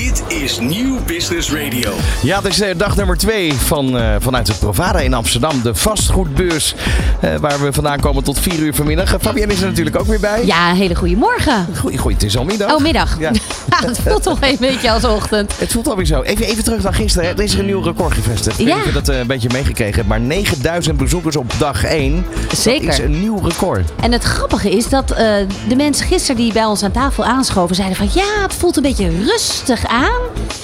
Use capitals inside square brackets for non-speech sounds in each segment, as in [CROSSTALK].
Dit is Nieuw Business Radio. Ja, het is eh, dag nummer twee van, eh, vanuit het Provada in Amsterdam. De vastgoedbeurs eh, waar we vandaan komen tot vier uur vanmiddag. Fabienne is er natuurlijk ook weer bij. Ja, een hele goede morgen. Goeie, goeie, het is al middag. Oh, middag. Ja. [LAUGHS] het voelt toch een beetje als ochtend. Het voelt alweer zo. Even, even terug naar gisteren. hè. Er is een nieuw record gevestigd. Ik Ja. je dat eh, een beetje meegekregen hebt. Maar 9000 bezoekers op dag 1. Zeker. Dat is een nieuw record. En het grappige is dat eh, de mensen gisteren die bij ons aan tafel aanschoven zeiden van ja, het voelt een beetje rustig aan.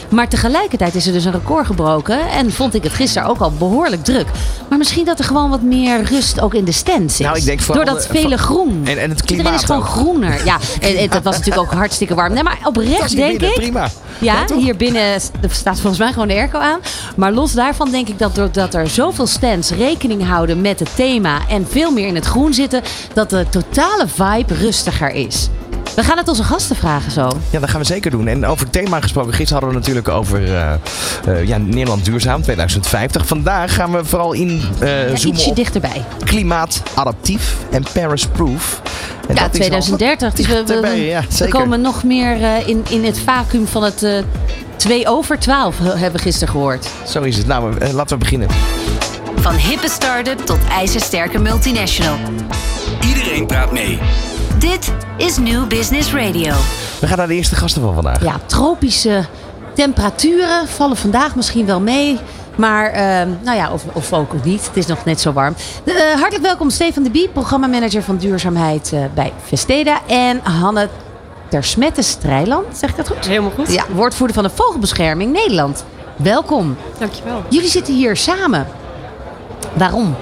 Maar tegelijkertijd is er dus een record gebroken en vond ik het gisteren ook al behoorlijk druk. Maar misschien dat er gewoon wat meer rust ook in de stand zit. Nou, ik denk vooral Door dat vele groen. En, en het Iedereen klimaat is gewoon ook. groener. Ja, en, en dat was natuurlijk ook [LAUGHS] hartstikke warm. Nee, maar oprecht denk binnen, ik. Prima. Ja, hier binnen staat volgens mij gewoon de airco aan. Maar los daarvan denk ik dat doordat er zoveel stands rekening houden met het thema en veel meer in het groen zitten, dat de totale vibe rustiger is. We gaan het onze gasten vragen zo. Ja, dat gaan we zeker doen. En over het thema gesproken. Gisteren hadden we natuurlijk over eh, eh, ja, Nederland duurzaam 2050. Vandaag gaan we vooral in eh Ja, ietsje op dichterbij. klimaatadaptief en Paris-proof. En Ja, dat is al 2030. Dus we, we- ja, komen nog meer eh, in, in het vacuüm van het eh 2 over 12, hebben we gisteren gehoord. Zo is het. Nou, laten we beginnen. Van hippe start-up tot ijzersterke multinational. Iedereen praat mee. Dit is New Business Radio. We gaan naar de eerste gasten van vandaag. Ja, tropische temperaturen vallen vandaag misschien wel mee. Maar, ehm, nou ja, of, of ook niet. Het is nog net zo warm. Eh, hartelijk welkom Stefan de Bie, programmamanager van duurzaamheid eh, bij Vesteda. En Hanne Tersmette Strijland, zeg ik dat goed? Helemaal goed. Ja, woordvoerder van de Vogelbescherming Nederland. Welkom. Dankjewel. Jullie zitten hier samen. Waarom?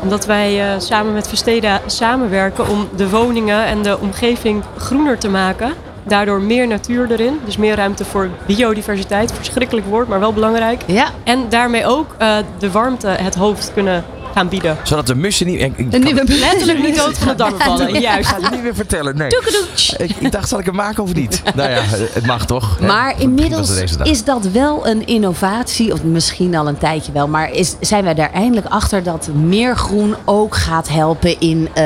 Omdat wij eh, samen met Vesteda samenwerken om de woningen en de omgeving groener te maken. Daardoor meer natuur erin. Dus meer ruimte voor biodiversiteit. Verschrikkelijk woord, maar wel belangrijk. Ja, En daarmee ook eh, de warmte het hoofd kunnen gaan bieden. Zodat de mussen niet... Ik, ik nieuwe Letterlijk niet dood van het dak vallen. Juist. kan het niet meer vertellen. Nee. Ik, ik dacht, zal ik hem maken of niet? [LAUGHS] nou ja, het mag toch? Maar inmiddels het is dat wel een innovatie, of misschien al een tijdje wel, maar is, zijn wij daar eindelijk achter dat meer groen ook gaat helpen in, eh,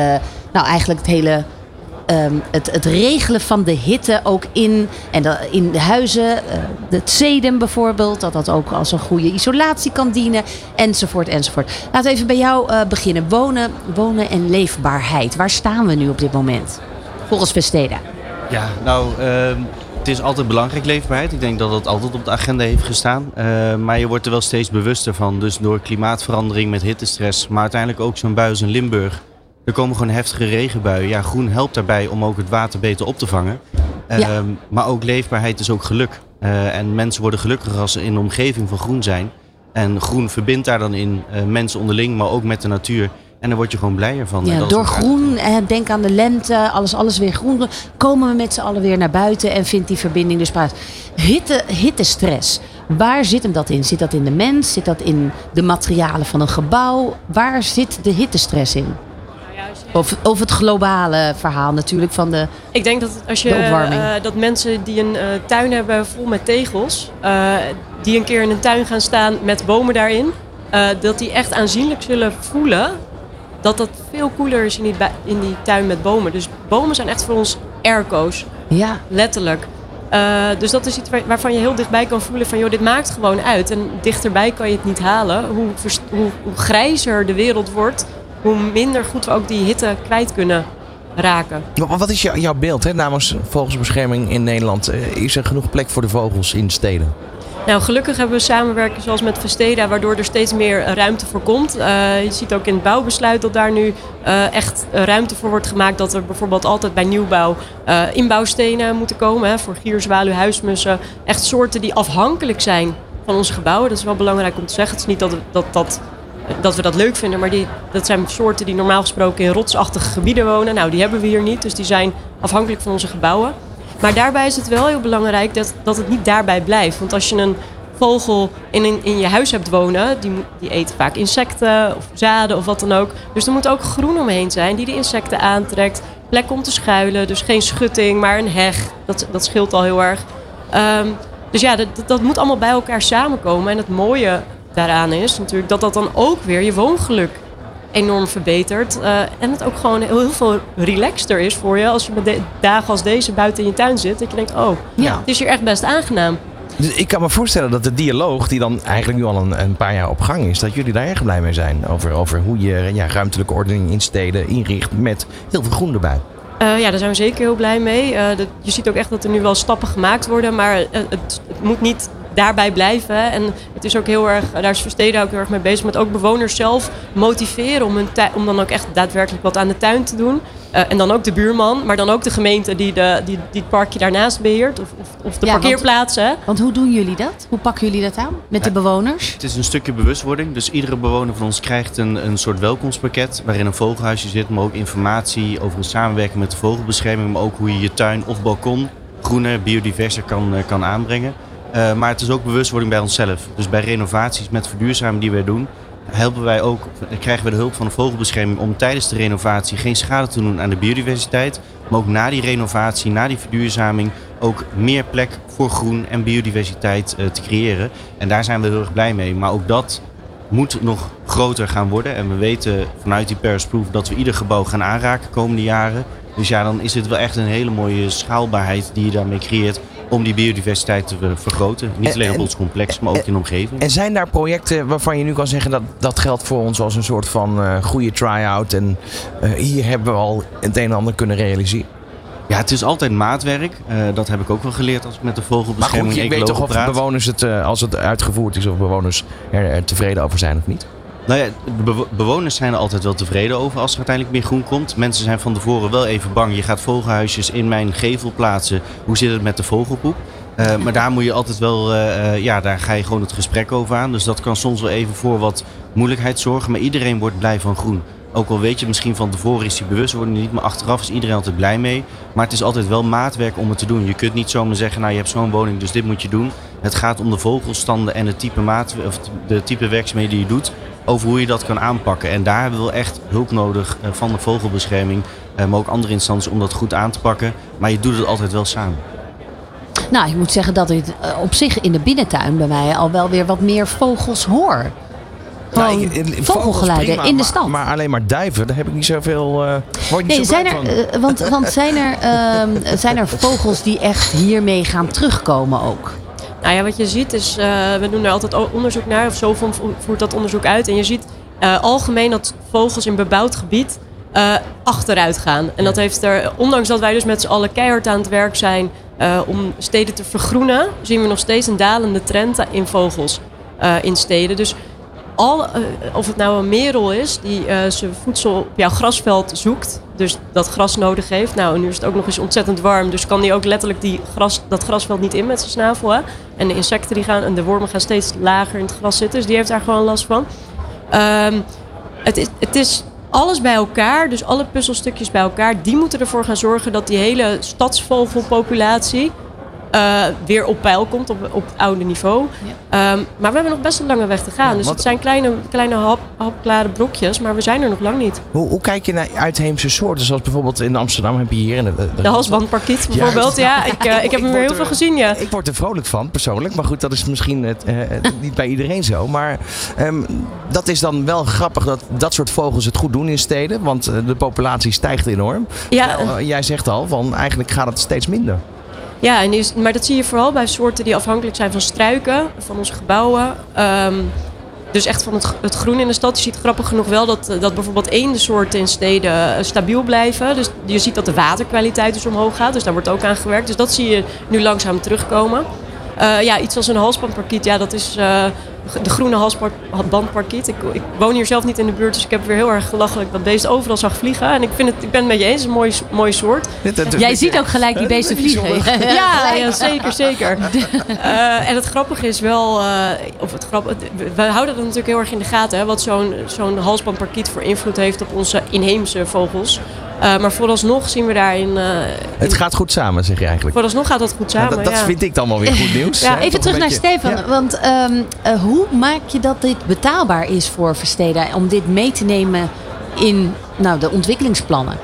nou eigenlijk het hele, ehm, het, het regelen van de hitte ook in, en de, in de huizen, eh, het sedum bijvoorbeeld, dat dat ook als een goede isolatie kan dienen, enzovoort, enzovoort. Laten we even bij jou eh, beginnen. Wonen, wonen en leefbaarheid. Waar staan we nu op dit moment? Volgens Vesteda. Ja, nou, ehm, het is altijd belangrijk, leefbaarheid. Ik denk dat het altijd op de agenda heeft gestaan. Eh, maar je wordt er wel steeds bewuster van. Dus door klimaatverandering met hittestress, maar uiteindelijk ook zo'n bui als in Limburg. Er komen gewoon heftige regenbuien. Ja, groen helpt daarbij om ook het water beter op te vangen. Ja. Ehm, Maar ook leefbaarheid is ook geluk. Eh, en mensen worden gelukkiger als ze in de omgeving van groen zijn. En groen verbindt daar dan in eh, mensen onderling, maar ook met de natuur. En daar word je gewoon blijer van. Ja, door groen, denk aan de lente, alles, alles weer groen. Komen we met z'n allen weer naar buiten en vindt die verbinding dus plaats. Hitte, hittestress, waar zit hem dat in? Zit dat in de mens? Zit dat in de materialen van een gebouw? Waar zit de hittestress in? Of, of het globale verhaal natuurlijk van de... Ik denk dat als je eh, dat mensen die een eh, tuin hebben vol met tegels, eh, die een keer in een tuin gaan staan met bomen daarin, dat die echt aanzienlijk zullen voelen dat dat veel koeler is in die, in die tuin met bomen. Dus bomen zijn echt voor ons airco's, Ja, letterlijk. Dus dat is iets waar- waarvan je heel dichtbij kan voelen van joh, dit maakt gewoon uit. En dichterbij kan je het niet halen. Hoe, hoe, hoe grijzer de wereld wordt, hoe minder goed we ook die hitte kwijt kunnen raken. Wat wat is jou- jouw beeld hè, namens Vogelsbescherming in Nederland? Eh, Is er genoeg plek voor de vogels in steden? Nou, gelukkig hebben we samenwerken zoals met Vesteda, waardoor er steeds meer ruimte voor komt. Eh, je ziet ook in het bouwbesluit dat daar nu eh, echt ruimte voor wordt gemaakt. Dat er bijvoorbeeld altijd bij nieuwbouw inbouwstenen moeten komen. Hè, voor gierzwaluw, huismussen. Echt soorten die afhankelijk zijn van onze gebouwen. Dat is wel belangrijk om te zeggen. Het is niet dat, dat, dat, dat we dat leuk vinden, maar die, dat zijn soorten die normaal gesproken in rotsachtige gebieden wonen. Nou, die hebben we hier niet, dus die zijn afhankelijk van onze gebouwen. Maar daarbij is het wel heel belangrijk dat, dat het niet daarbij blijft. Want als je een vogel in, in, in je huis hebt wonen, die, die eet vaak insecten of zaden of wat dan ook. Dus er moet ook groen omheen zijn die de insecten aantrekt. Plek om te schuilen, dus geen schutting, maar een heg. Dat, dat scheelt al heel erg. Ehm, dus ja, dat- dat moet allemaal bij elkaar samenkomen. En het mooie daaraan is natuurlijk dat dat dan ook weer je woongeluk enorm verbetert. Eh, en het ook gewoon heel, heel veel relaxter is voor je als je met dagen als deze buiten in je tuin zit. Dat je denkt, oh, Ja. het is hier echt best aangenaam. Dus ik kan me voorstellen dat de dialoog, die dan eigenlijk nu al een, een paar jaar op gang is, dat jullie daar erg blij mee zijn. Over, over hoe je ja, ruimtelijke ordening in steden inricht met heel veel groen erbij. Eh, ja, daar zijn we zeker heel blij mee. Eh, dat, je ziet ook echt dat er nu wel stappen gemaakt worden, maar het, het moet niet daarbij blijven. En het is ook heel erg, daar is Versteden ook heel erg mee bezig met ook bewoners zelf motiveren om, hun om dan ook echt daadwerkelijk wat aan de tuin te doen. Eh, en dan ook de buurman, maar dan ook de gemeente die, de, die, die het parkje daarnaast beheert. Of, of, of de Ja, parkeerplaatsen. Want hoe doen jullie dat? Hoe pakken jullie dat aan met de bewoners? Het is een stukje bewustwording. Dus iedere bewoner van ons krijgt een, een soort welkomstpakket. Waarin een vogelhuisje zit, maar ook informatie over een samenwerking met de vogelbescherming. Maar ook hoe je je tuin of balkon groener, biodiverser kan, eh, kan aanbrengen. Eh, maar het is ook bewustwording bij onszelf. Dus bij renovaties met verduurzaming die wij doen, helpen wij ook, krijgen we de hulp van de vogelbescherming om tijdens de renovatie geen schade te doen aan de biodiversiteit. Maar ook na die renovatie, na die verduurzaming, ook meer plek voor groen en biodiversiteit eh, te creëren. En daar zijn we heel erg blij mee. Maar ook dat moet nog groter gaan worden. En we weten vanuit die Paris Proof dat we ieder gebouw gaan aanraken de komende jaren. Dus ja, dan is het wel echt een hele mooie schaalbaarheid die je daarmee creëert om die biodiversiteit te ver- vergroten. Niet En- alleen op ons complex, maar ook in de omgeving. En zijn daar projecten waarvan je nu kan zeggen dat dat geldt voor ons als een soort van eh, goede try-out en eh, hier hebben we al het een en ander kunnen realiseren? Ja, het is altijd maatwerk. Eh, dat heb ik ook wel geleerd als ik met de Maar goed, vogelbescherming je weet toch of bewoners het, eh, als het uitgevoerd is, of bewoners er, er tevreden over zijn of niet? Nou ja, de bewo- bewoners zijn er altijd wel tevreden over als er uiteindelijk meer groen komt. Mensen zijn van tevoren wel even bang. Je gaat vogelhuisjes in mijn gevel plaatsen. Hoe zit het met de vogelpoep? Eh, maar daar moet je altijd wel, eh, eh, ja, daar ga je gewoon het gesprek over aan. Dus dat kan soms wel even voor wat moeilijkheid zorgen. Maar iedereen wordt blij van groen. Ook al weet je misschien van tevoren is die bewustwording niet, maar achteraf is iedereen altijd blij mee. Maar het is altijd wel maatwerk om het te doen. Je kunt niet zomaar zeggen, nou je hebt zo'n woning, dus dit moet je doen. Het gaat om de vogelstanden en het type, maat, of de type werkzaamheden die je doet. Over hoe je dat kan aanpakken. En daar hebben we wel echt hulp nodig eh, van de vogelbescherming. eh, Maar ook andere instanties om dat goed aan te pakken. Maar je doet het altijd wel samen. Nou, ik moet zeggen dat ik eh, op zich in de binnentuin bij mij al wel weer wat meer vogels hoor. Nou, ik- vogels vogelgeluiden prima, in de stad. Maar, alleen maar duiven, daar heb ik niet zoveel. eh word niet Nee, zo zijn er, van. want, want zijn, er, ehm, [LAUGHS] zijn er vogels die echt hiermee gaan terugkomen ook? Nou ja, wat je ziet is, eh, we doen er altijd onderzoek naar, of vo- voert dat onderzoek uit. En je ziet eh, algemeen dat vogels in bebouwd gebied eh, achteruit gaan. En dat heeft er, ondanks dat wij dus met z'n allen keihard aan het werk zijn om steden te vergroenen, zien we nog steeds een dalende trend in vogels in steden. Dus al, eh, of het nou een merel is die eh, zijn voedsel op jouw grasveld zoekt, dus dat gras nodig heeft. Nou, nu is het ook nog eens ontzettend warm, dus kan die ook letterlijk die gras, dat grasveld niet in met zijn snavel. En de insecten die gaan en de wormen gaan steeds lager in het gras zitten, dus die heeft daar gewoon last van. Ehm, het, is, het is alles bij elkaar, dus alle puzzelstukjes bij elkaar, die moeten ervoor gaan zorgen dat die hele stadsvogelpopulatie eh, weer op peil komt, op, op het oude niveau. Ehm, maar we hebben nog best een lange weg te gaan. dus het zijn kleine, kleine hap, hapklare brokjes, maar we zijn er nog lang niet. Hoe, hoe kijk je naar uitheemse soorten? Zoals bijvoorbeeld in Amsterdam heb je hier. In de, De halsbandparkiet bijvoorbeeld, ja. Ik, eh, ik heb hem word weer heel er- veel gezien, ja. Ik word er vrolijk van, persoonlijk. Maar goed, dat is misschien het, eh, [LAUGHS] niet bij iedereen zo. Maar ehm, dat is dan wel grappig dat dat soort vogels het goed doen in steden. Want de populatie stijgt enorm. Ja, jij zegt al, van eigenlijk gaat het steeds minder. Ja, en is- maar dat zie je vooral bij soorten die afhankelijk zijn van struiken, van onze gebouwen. Ehm, dus echt van het, het groen in de stad. Je ziet grappig genoeg wel dat, eh, dat bijvoorbeeld eendensoorten in steden eh, stabiel blijven. Dus je ziet dat de waterkwaliteit dus omhoog gaat. Dus daar wordt ook aan gewerkt. Dus dat zie je nu langzaam terugkomen. Eh, ja, iets als een halsbandparkiet, ja, dat is eh, de groene halsbandparkiet. Ik, ik woon hier zelf niet in de buurt, dus ik heb weer heel erg gelachelijk dat beest overal zag vliegen. En ik, vind het, ik ben het met je eens, een mooie, mooie soort. Jij ziet ook gelijk die beesten vliegen. [LAUGHS] Ja, ja zeker, zeker. [LAUGHS] Eh, en het grappige is wel, eh, of het grappige, we houden dat natuurlijk heel erg in de gaten, hè, wat zo'n zo'n halsbandparkiet voor invloed heeft op onze inheemse vogels. Eh, maar vooralsnog zien we daarin, eh, Het gaat goed samen, zeg je eigenlijk. vooralsnog gaat dat goed Ja, samen. dat dat ja. vind ik dan wel weer goed nieuws. [LAUGHS] Ja, hè? Even Toch terug naar beetje- Stefan. Ja. Want ehm, eh, hoe maak je dat dit betaalbaar is voor Versteda? Om dit mee te nemen in nou, de ontwikkelingsplannen?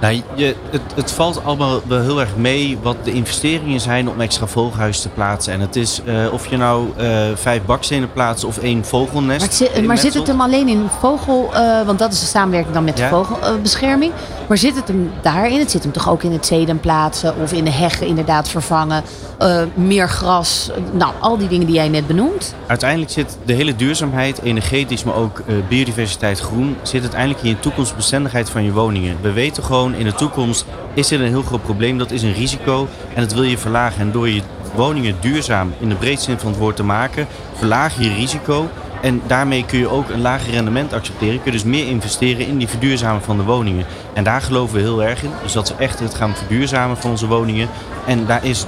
Nou, je, het, het valt allemaal wel heel erg mee wat de investeringen zijn om extra vogelhuis te plaatsen. En het is eh, of je nou eh, vijf bakstenen plaatst of één vogelnest. Maar, het maar zit het hem alleen in vogel... eh, want dat is de samenwerking dan met de vogelbescherming. Maar zit het hem daarin? Het zit hem toch ook in het zeden plaatsen of in de heggen inderdaad vervangen? eh, meer gras, nou, al die dingen die jij net benoemt. Uiteindelijk zit de hele duurzaamheid, energetisch, maar ook eh, biodiversiteit groen, zit uiteindelijk in je toekomstbestendigheid van je woningen. We weten gewoon in de toekomst is dit een heel groot probleem, dat is een risico en dat wil je verlagen. En door je woningen duurzaam in de breedste zin van het woord te maken, verlaag je je risico. En daarmee kun je ook een lager rendement accepteren. Kun je dus meer investeren in die verduurzamen van de woningen. En daar geloven we heel erg in. Dus dat we echt het gaan verduurzamen van onze woningen. En daar is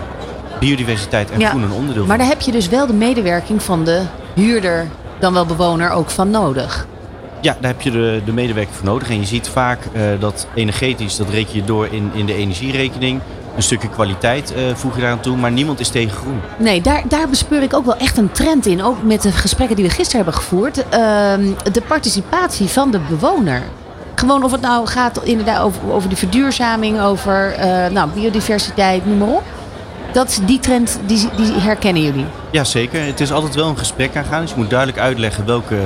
biodiversiteit en Ja, groen een onderdeel Maar van. daar heb je dus wel de medewerking van de huurder, dan wel bewoner, ook van nodig. Ja, daar heb je de, de medewerker voor nodig. En je ziet vaak eh, dat energetisch, dat reken je door in, in de energierekening. Een stukje kwaliteit eh, voeg je daar aan toe, maar niemand is tegen groen. Nee, daar, daar bespeur ik ook wel echt een trend in. Ook met de gesprekken die we gisteren hebben gevoerd. Ehm, de participatie van de bewoner. Gewoon of het nou gaat inderdaad over, over de verduurzaming, over eh, nou, biodiversiteit, noem maar op. Dat, die trend die, die herkennen jullie. Ja, zeker. Het is altijd wel een gesprek aangaan. Dus je moet duidelijk uitleggen welke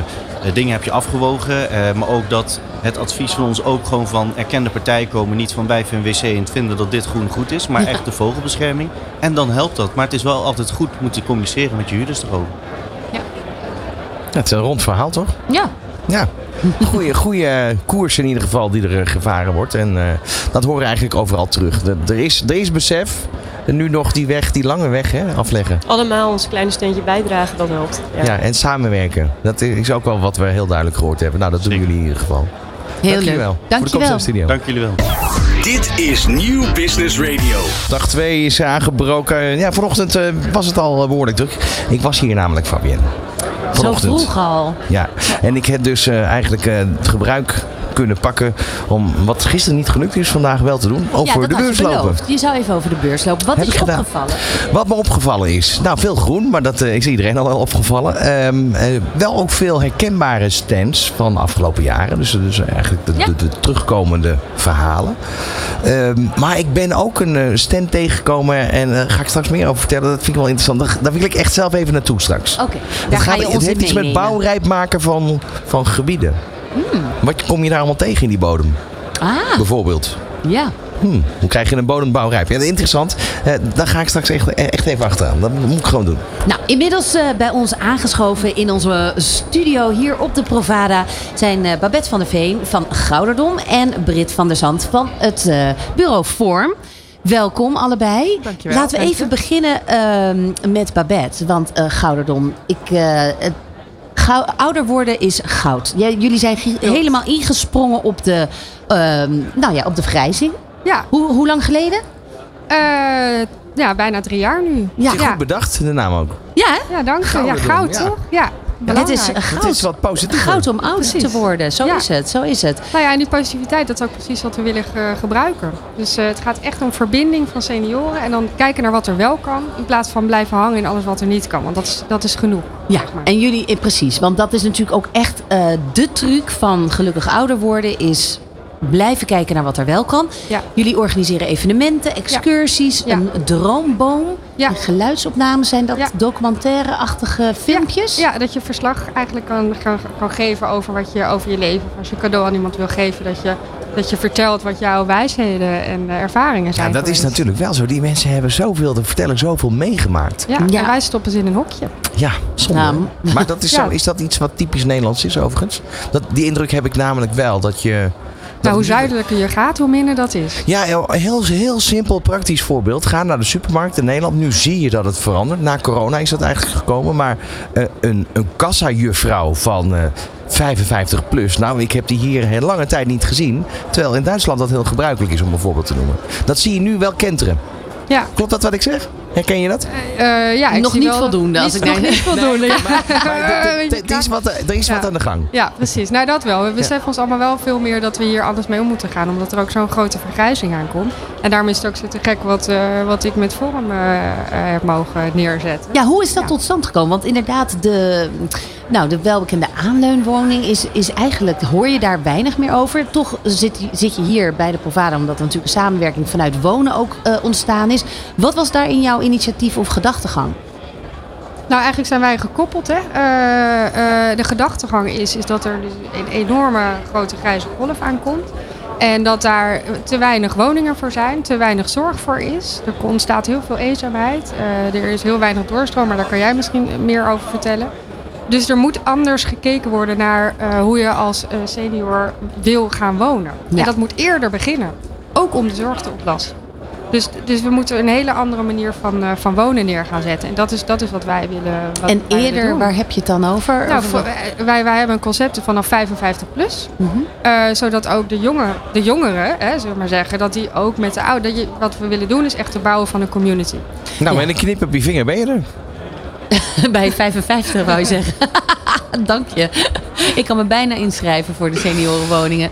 eh, dingen heb je afgewogen. maar ook dat het advies van ons ook gewoon van erkende partijen komen. Niet van wij van WC en het vinden dat dit groen goed is. Maar Ja. echt de vogelbescherming. En dan helpt dat. Maar het is wel altijd goed moeten communiceren met je huurders erover. Ja, het is een rond verhaal, toch? Ja. Ja. Goeie, goeie koers in ieder geval die er eh, gevaren wordt. En eh, dat horen we eigenlijk overal terug. Er, er, is, er is besef. En nu nog die weg, die lange weg hè, afleggen. Allemaal ons kleine steentje bijdragen, dat helpt. Ja. en samenwerken. Dat is ook wel wat we heel duidelijk gehoord hebben. Nou, dat doen Zeker. jullie in ieder geval. Heel Dankjewel. leuk. Voor de komst Dankjewel. naar de studio. Dank jullie wel. Dit is Nieuw Business Radio. Dag 2 is aangebroken. Ja, vanochtend eh, was het al eh, behoorlijk druk. Ik was hier namelijk, Fabienne. Zo Vanochtend. vroeg al. Ja, en ik heb dus eh, eigenlijk eh, het gebruik kunnen pakken om wat gisteren niet gelukt is, vandaag wel te doen. Over ja, de beurs je lopen. Je zou even over de beurs lopen. Wat Heb is opgevallen? Wat me opgevallen is, nou veel groen, maar dat eh, is iedereen al wel opgevallen. Ehm, eh, wel ook veel herkenbare stands van de afgelopen jaren. Dus, dus eigenlijk de, Ja. de, de terugkomende verhalen. Ehm, maar ik ben ook een eh, stand tegengekomen en daar ga ik straks meer over vertellen. Dat vind ik wel interessant. Daar, daar wil ik echt zelf even naartoe straks. Oké, Het, daar ga je het ons in heeft iets met bouwrijp maken van, van gebieden. Hmm. Wat kom je daar allemaal tegen in die bodem, Ah, bijvoorbeeld? ja. Hmm, hoe krijg je een bodembouwrijp? Ja, interessant. Eh, daar ga ik straks echt, echt even achteraan. Dat moet ik gewoon doen. Nou, inmiddels eh, bij ons aangeschoven in onze studio hier op de Provada zijn eh, Babette van der Veen van Gouderdom en Brit van der Zand van het eh, bureau Vorm. Welkom allebei. Dankjewel. Laten we even beginnen ehm, met Babette. Want eh, Gouderdom, ik, eh, ouder worden is goud. Jij- jullie zijn helemaal ingesprongen op de, ehm, nou ja, op de vergrijzing. Ja, Hoe, hoe lang geleden? eh, ja, bijna drie jaar nu. Ja. Goed bedacht, de naam ook. Ja, hè? Ja, dank je. Ja, goud ja. toch? Ja, dit is goud. Het is wat positiever. Goud om oud Precies. te worden. Zo Ja. is het. Zo is het. Nou ja, en die positiviteit, dat is ook precies wat we willen ge- gebruiken. Dus eh, het gaat echt om verbinding van senioren en dan kijken naar wat er wel kan, in plaats van blijven hangen in alles wat er niet kan. Want dat is, dat is genoeg. Ja, zeg maar. en jullie, eh, precies. Want dat is natuurlijk ook echt eh, de truc van gelukkig ouder worden. Is blijven kijken naar wat er wel kan. Ja. Jullie organiseren evenementen, excursies, Ja. een droomboom. Ja. En geluidsopnames zijn dat Ja. documentaire-achtige filmpjes. Ja, dat je verslag eigenlijk kan, kan, kan geven over, wat je, over je leven. Als je cadeau aan iemand wil geven, dat je, dat je vertelt wat jouw wijsheden en eh, ervaringen zijn. Ja, dat is natuurlijk wel zo. Die mensen hebben zoveel te vertellen, zoveel meegemaakt. Ja, Ja. en wij stoppen ze in een hokje. Ja, zonde. Nou, maar dat is, [LAUGHS] Ja. zo, is dat iets wat typisch Nederlands is overigens? Dat, die indruk heb ik namelijk wel. Dat je... Nou, hoe zuidelijker je gaat, hoe minder dat is. Ja, heel, heel, heel simpel, praktisch voorbeeld. Ga naar de supermarkt in Nederland. Nu zie je dat het verandert. Na corona is dat eigenlijk gekomen. Maar eh, een, een kassajuffrouw van eh 55 plus. Nou, ik heb die hier heel lange tijd niet gezien. Terwijl in Duitsland dat heel gebruikelijk is om een voorbeeld te noemen. Dat zie je nu wel kenteren. Ja, Klopt dat wat ik zeg? Herken je dat? eh, ja ik Nog zie niet wel- voldoende, als ik nog denk. niet voldoende. er- is wat, er is wat Ja. aan de gang. Ja, precies. Nou, dat wel. We beseffen ons allemaal wel veel meer dat we hier anders mee om moeten gaan. Omdat er ook zo'n grote vergrijzing aankomt. En daarom is het ook zo te gek wat, eh, wat ik met Forum eh, eh, heb mogen neerzetten. Ja, hoe is dat Ja. tot stand gekomen? Want inderdaad, de, nou, de welbekende aanleunwoning is, is eigenlijk, hoor je daar weinig meer over. Toch zit, zit je hier bij de Provada, omdat er natuurlijk een samenwerking vanuit wonen ook ontstaan is. Wat was daar in jouw initiatief of gedachtegang? Nou, eigenlijk zijn wij gekoppeld. Hè. De gedachtegang is, is dat er dus een enorme grote grijze golf aankomt. En dat daar te weinig woningen voor zijn, te weinig zorg voor is. Er ontstaat heel veel eenzaamheid. Uh, er is heel weinig doorstroom, maar daar kan jij misschien meer over vertellen. Dus er moet anders gekeken worden naar uh, hoe je als uh, senior wil gaan wonen. Ja. En dat moet eerder beginnen. Ook om de zorg te ontlasten. Dus, dus we moeten een hele andere manier van, uh, van wonen neer gaan zetten. En dat is, dat is wat wij willen. Wat en wij eerder, willen doen. waar heb je het dan over? Nou, voor- wat- wij, wij hebben een concept vanaf 55 plus. Mhm. Eh, zodat ook de, jongen, de jongeren, hè, zullen we maar zeggen, dat die ook met de ouderen. dat je- Wat we willen doen is echt het bouwen van een community. Nou, Ja. met een knip op je vinger ben je er. [LAUGHS] Bij 55 wou je zeggen. [LAUGHS] [LAUGHS] Dank je. Ik kan me bijna inschrijven voor de seniorenwoningen.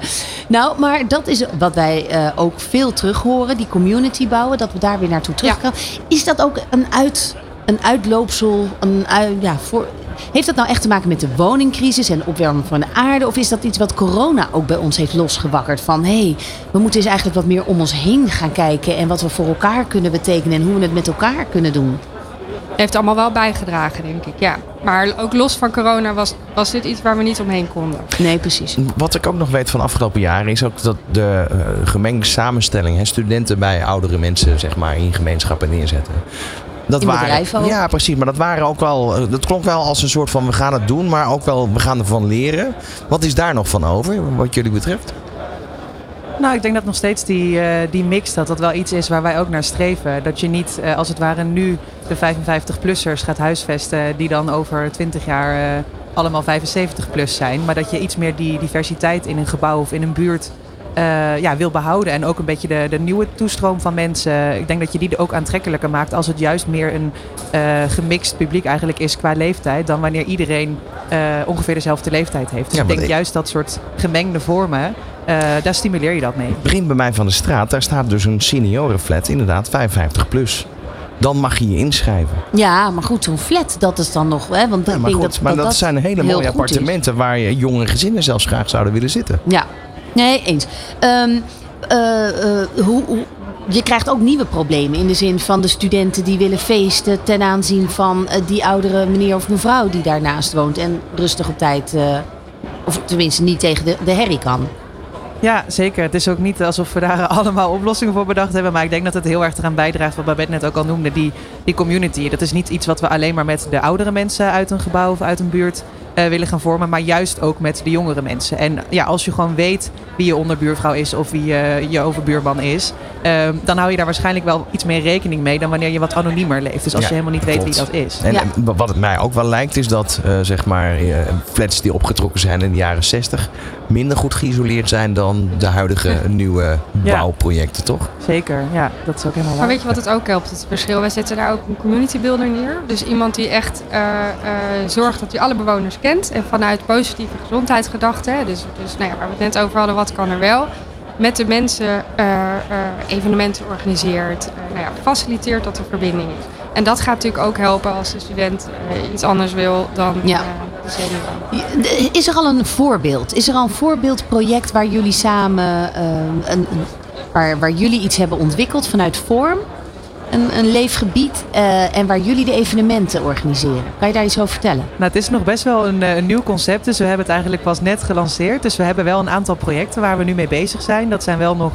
Nou, maar dat is wat wij eh, ook veel terug horen. Die community bouwen, dat we daar weer naartoe terug Ja. Is dat ook een, uit, een uitloopsel? Een, ja, voor, heeft dat nou echt te maken met de woningcrisis en opwarming van de aarde? Of is dat iets wat corona ook bij ons heeft losgewakkerd? Van hé, hey, we moeten eens eigenlijk wat meer om ons heen gaan kijken. En wat we voor elkaar kunnen betekenen en hoe we het met elkaar kunnen doen. Heeft allemaal wel bijgedragen, denk ik. Ja. Maar ook los van corona was, was dit iets waar we niet omheen konden. Nee, precies. Wat ik ook nog weet van de afgelopen jaren is ook dat de eh, gemengde samenstelling, hè, studenten bij oudere mensen zeg maar in gemeenschappen neerzetten. Dat ook. Ja, precies. Maar dat waren ook wel. eh, Dat klonk wel als een soort van we gaan het doen, maar ook wel we gaan ervan leren. Wat is daar nog van over, wat jullie betreft? Nou, ik denk dat nog steeds die, eh, die mix, dat dat wel iets is waar wij ook naar streven. Dat je niet eh, als het ware nu de 55-plussers gaat huisvesten die dan over 20 jaar eh, allemaal 75-plus zijn. Maar dat je iets meer die diversiteit in een gebouw of in een buurt ja, wil behouden. En ook een beetje de, de nieuwe toestroom van mensen. Ik denk dat je die ook aantrekkelijker maakt als het juist meer een gemixt publiek eigenlijk is qua leeftijd. Dan wanneer iedereen ongeveer dezelfde leeftijd heeft. Dus Ja, ik denk ik- juist dat soort gemengde vormen, daar stimuleer je dat mee. Begin bij mij van de straat, daar staat dus een seniorenflat, inderdaad, 55 plus. Dan mag je je inschrijven. Ja, maar goed, zo'n flat, dat is dan nog... Hè, want Ja, ik maar goed, dat, maar dat, dat, zijn hele mooie is. appartementen waar je jonge gezinnen zelfs graag zouden willen zitten. Ja, nee, eens. Ehm, eh, eh, hoe, hoe- je krijgt ook nieuwe problemen in de zin van de studenten die willen feesten ten aanzien van eh, die oudere meneer of mevrouw die daarnaast woont en rustig op tijd, eh, of tenminste niet tegen de, de herrie kan. Ja, zeker. Het is ook niet alsof we daar [LAUGHS] allemaal oplossingen voor bedacht hebben. Maar ik denk dat het heel erg eraan bijdraagt, wat Babette net ook al noemde, die, die community. Dat is niet iets wat we alleen maar met de oudere mensen uit een gebouw of uit een buurt eh, willen gaan vormen. Maar juist ook met de jongere mensen. En ja, als je gewoon weet wie je onderbuurvrouw is of wie je, je overbuurman is. eh, dan hou je daar waarschijnlijk wel iets meer rekening mee dan wanneer je wat anoniemer leeft. Dus als Ja, je helemaal niet weet wie dat is. En Ja. en wat het mij ook wel lijkt is dat eh, zeg maar, flats die opgetrokken zijn in de jaren 60 minder goed geïsoleerd zijn dan de huidige nieuwe Ja. bouwprojecten, toch? Zeker, ja, dat is ook helemaal Maar waar. weet je wat het ook helpt? Het verschil. Wij zetten daar ook een community builder neer. Dus iemand die echt eh, eh, zorgt dat hij alle bewoners kent. En vanuit positieve gezondheidsgedachten. Dus, dus nou ja, waar we het net over hadden, wat kan er wel? Met de mensen eh, eh, evenementen organiseert. nou ja, faciliteert dat er verbinding is. En dat gaat natuurlijk ook helpen als de student iets anders wil dan Ja. Is er al een voorbeeld? Is er al een voorbeeldproject waar jullie samen, eh, een, waar, waar jullie iets hebben ontwikkeld vanuit vorm? Een, een leefgebied eh, en waar jullie de evenementen organiseren. Kan je daar iets over vertellen? Nou, het is nog best wel een, eh, een nieuw concept. Dus we hebben het eigenlijk pas net gelanceerd. Dus we hebben wel een aantal projecten waar we nu mee bezig zijn. Dat zijn wel nog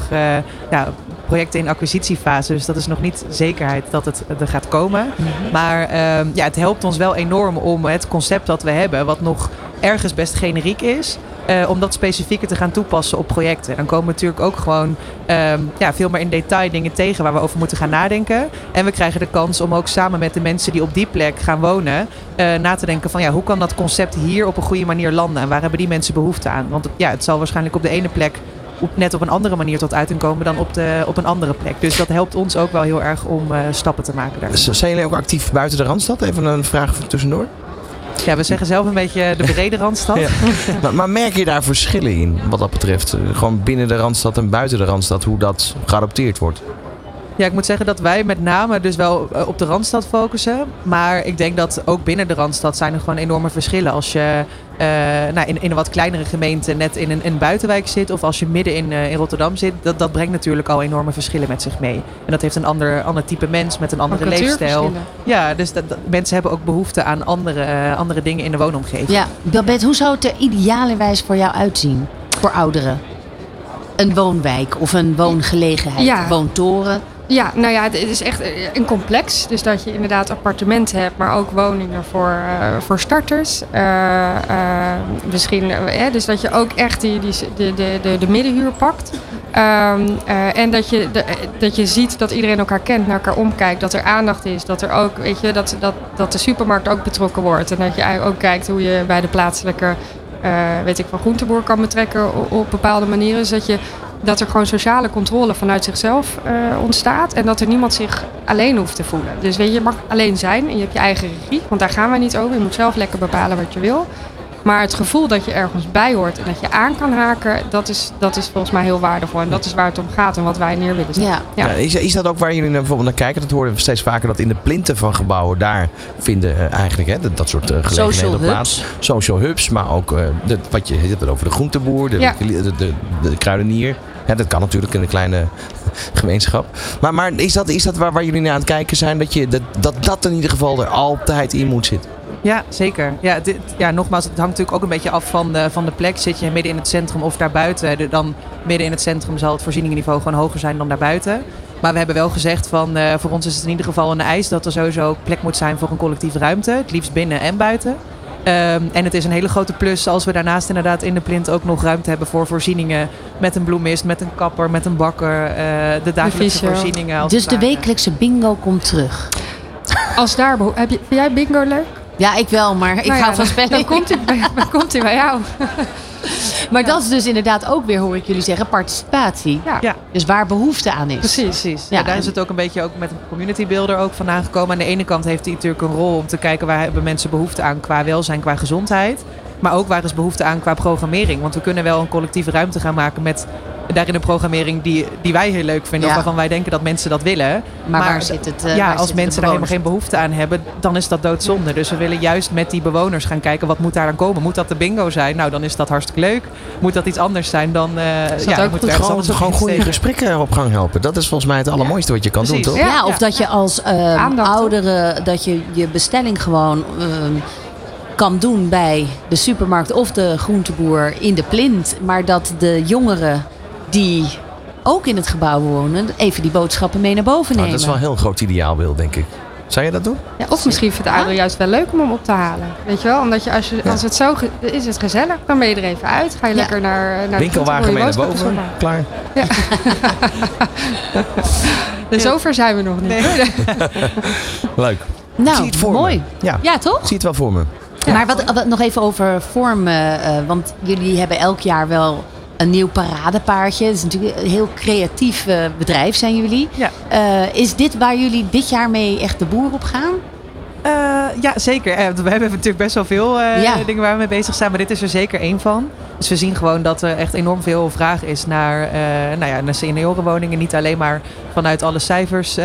projecten in acquisitiefase. Dus dat is nog niet zekerheid dat het er gaat komen. Maar ehm, ja, het helpt ons wel enorm om het concept dat we hebben, wat nog ergens best generiek is. eh, om dat specifieker te gaan toepassen op projecten. Dan komen we natuurlijk ook gewoon ehm, ja, veel meer in detail dingen tegen waar we over moeten gaan nadenken. En we krijgen de kans om ook samen met de mensen die op die plek gaan wonen, eh, na te denken van ja, hoe kan dat concept hier op een goede manier landen? En waar hebben die mensen behoefte aan? Want ja, het zal waarschijnlijk op de ene plek op, net op een andere manier tot uiting komen dan op, de, op een andere plek. Dus dat helpt ons ook wel heel erg om eh, stappen te maken daar. Zijn jullie ook actief buiten de Randstad? Even een vraag tussendoor. Ja, we zeggen zelf een beetje de brede randstad. [LAUGHS] Ja. maar, maar merk je daar verschillen in wat dat betreft? Eh, Gewoon binnen de Randstad en buiten de Randstad, hoe dat geadopteerd wordt? Ja, ik moet zeggen dat wij met name dus wel eh, op de Randstad focussen. Maar ik denk dat ook binnen de Randstad zijn er gewoon enorme verschillen. Als je eh, nou, in, in een wat kleinere gemeente net in een, een buitenwijk zit... of als je midden in, eh, in Rotterdam zit... Dat, dat brengt natuurlijk al enorme verschillen met zich mee. En dat heeft een ander, ander type mens met een andere leefstijl. Ja, dus dat, dat- mensen hebben ook behoefte aan andere, andere dingen in de woonomgeving. Ja, Babette, hoe zou het er idealerwijs voor jou uitzien? Voor ouderen? een woonwijk of een woongelegenheid, Ja. woontoren. Ja, nou ja, het is echt een complex. Dus dat je inderdaad appartementen hebt, maar ook woningen voor, eh, voor starters. Eh, eh, misschien, eh, dus dat je ook echt die, die, de, de, de, de middenhuur pakt. Ehm, eh, en dat je, dat je ziet dat iedereen elkaar kent, naar elkaar omkijkt. Dat er aandacht is. Dat, er ook, weet je, dat, dat, dat de supermarkt ook betrokken wordt. En dat je ook kijkt hoe je bij de plaatselijke eh, weet ik, van groenteboer kan betrekken op, op bepaalde manieren. Dus dat, je, dat er gewoon sociale controle vanuit zichzelf eh, ontstaat. En dat er niemand zich alleen hoeft te voelen. Dus weet je, je mag alleen zijn en je hebt je eigen regie. Want daar gaan we niet over. Je moet zelf lekker bepalen wat je wil. Maar het gevoel dat je ergens bij hoort en dat je aan kan haken, dat is, dat is volgens mij heel waardevol. En dat is waar het om gaat en wat wij neer willen zetten. Ja. Ja, is, is dat ook waar jullie naar, bijvoorbeeld naar kijken? Dat horen we steeds vaker. Dat in de plinten van gebouwen, daar vinden eh, eigenlijk hè, dat, dat soort eh, Social gelegenheden hubs. plaats. Social hubs. Maar ook eh, de, wat je, je hebt het over de groenteboer, de, Ja. de, de, de kruidenier. Ja, dat kan natuurlijk in een kleine [LAUGHS] gemeenschap. Maar, maar is dat, is dat waar, waar jullie naar aan het kijken zijn? Dat, je, dat, dat dat in ieder geval er altijd in moet zitten? Ja, zeker. Ja, dit, ja, nogmaals, het hangt natuurlijk ook een beetje af van de, van de plek. Zit je midden in het centrum of daarbuiten? De- Dan midden in het centrum zal het voorzieningenniveau gewoon hoger zijn dan daarbuiten. Maar we hebben wel gezegd van eh, voor ons is het in ieder geval een eis dat er sowieso plek moet zijn voor een collectieve ruimte. Het liefst binnen en buiten. Ehm, en het is een hele grote plus als we daarnaast inderdaad in de plint ook nog ruimte hebben voor voorzieningen. Met een bloemist, met een kapper, met een bakker. eh, de dagelijkse voorzieningen. als Dus de wekelijkse bingo komt terug. Als daar heb je, vind jij bingo leuk? Ja, ik wel, maar ik Nou ja, hou van dan- spellen. Dan komt hij bij, komt hij bij jou. [LAUGHS] Maar dat is dus inderdaad ook weer, hoor ik jullie zeggen, participatie. Ja. Ja. Dus waar behoefte aan is. Precies. Precies. Ja. Ja, daar is het ook een beetje ook met een community builder ook vandaan gekomen. Aan de ene kant heeft hij natuurlijk een rol om te kijken waar hebben mensen behoefte aan qua welzijn, qua gezondheid. Maar ook waar is behoefte aan qua programmering. Want we kunnen wel een collectieve ruimte gaan maken met daarin een programmering die, die wij heel leuk vinden. Ja. Of waarvan wij denken dat mensen dat willen. Maar, waar zit het? eh, ja, als mensen daar helemaal geen behoefte aan hebben, dan is dat doodzonde. Dus we willen juist met die bewoners gaan kijken wat moet daar dan komen. Moet dat de bingo zijn? Nou, dan is dat hartstikke leuk. Moet dat iets anders zijn? Dan, eh ja, ook goed? ergens Gewoon, gewoon goede gesprekken op gang helpen. Dat is volgens mij het allermooiste wat je kan doen, toch? Ja, of ja. dat je als eh, toch? oudere, dat je je bestelling gewoon ehm, kan doen bij de supermarkt of de groenteboer in de plint. Maar dat de jongeren die ook in het gebouw wonen, even die boodschappen mee naar boven Nou, nemen. dat is wel een heel groot ideaalbeeld, denk ik. Zou je dat doen? Ja, of misschien vindt de ouderen juist wel leuk om hem op te halen. Weet je wel? Omdat je, als, je, als het zo is het gezellig, dan ben je er even uit. Ga je Ja. lekker naar, naar de Winkelwagen mee naar boven. Klaar. zoeken. [LAUGHS] Dus zover zijn we nog niet. [LAUGHS] Leuk. nou, Zie je het voor me? mooi. Ja. Ja, toch? Zie het wel voor me. Maar wat, wat nog even over vorm. eh, eh, want jullie hebben elk jaar wel een nieuw paradepaardje. Het is natuurlijk een heel creatief eh, bedrijf, zijn jullie. Ja. Eh, is dit waar jullie dit jaar mee echt de boer op gaan? Eh, ja, zeker. Eh, we hebben natuurlijk best wel veel eh, Ja. dingen waar we mee bezig zijn, maar dit is er zeker één van. Dus we zien gewoon dat er echt enorm veel vraag is naar, nou ja, naar seniorenwoningen. Niet alleen maar vanuit alle cijfers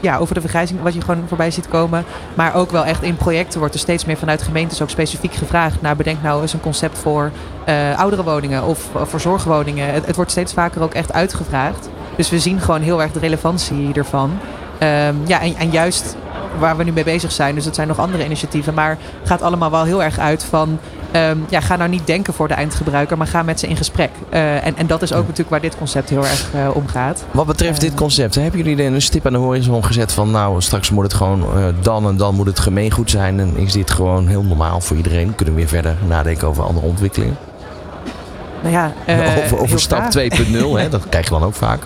ja, over de vergrijzing, wat je gewoon voorbij ziet komen. Maar ook wel echt in projecten wordt er steeds meer vanuit gemeentes ook specifiek gevraagd naar bedenk nou eens een concept voor eh oudere woningen of voor zorgwoningen. Het, het wordt steeds vaker ook echt uitgevraagd. Dus we zien gewoon heel erg de relevantie ervan. Ehm, ja, en, en juist waar we nu mee bezig zijn. Dus het zijn nog andere initiatieven. Maar gaat allemaal wel heel erg uit van... ehm, ja, ga nou niet denken voor de eindgebruiker, maar ga met ze in gesprek. Eh, en, en dat is ook natuurlijk waar dit concept heel erg eh, om gaat. Wat betreft dit concept, hebben jullie er een stip aan de horizon gezet van nou, straks moet het gewoon eh, dan en dan moet het gemeengoed zijn en is dit gewoon heel normaal voor iedereen? Kunnen we weer verder nadenken over andere ontwikkelingen? Nou ja, eh, over over stap graag. 2.0, hè, [LAUGHS] dat krijg je dan ook vaak.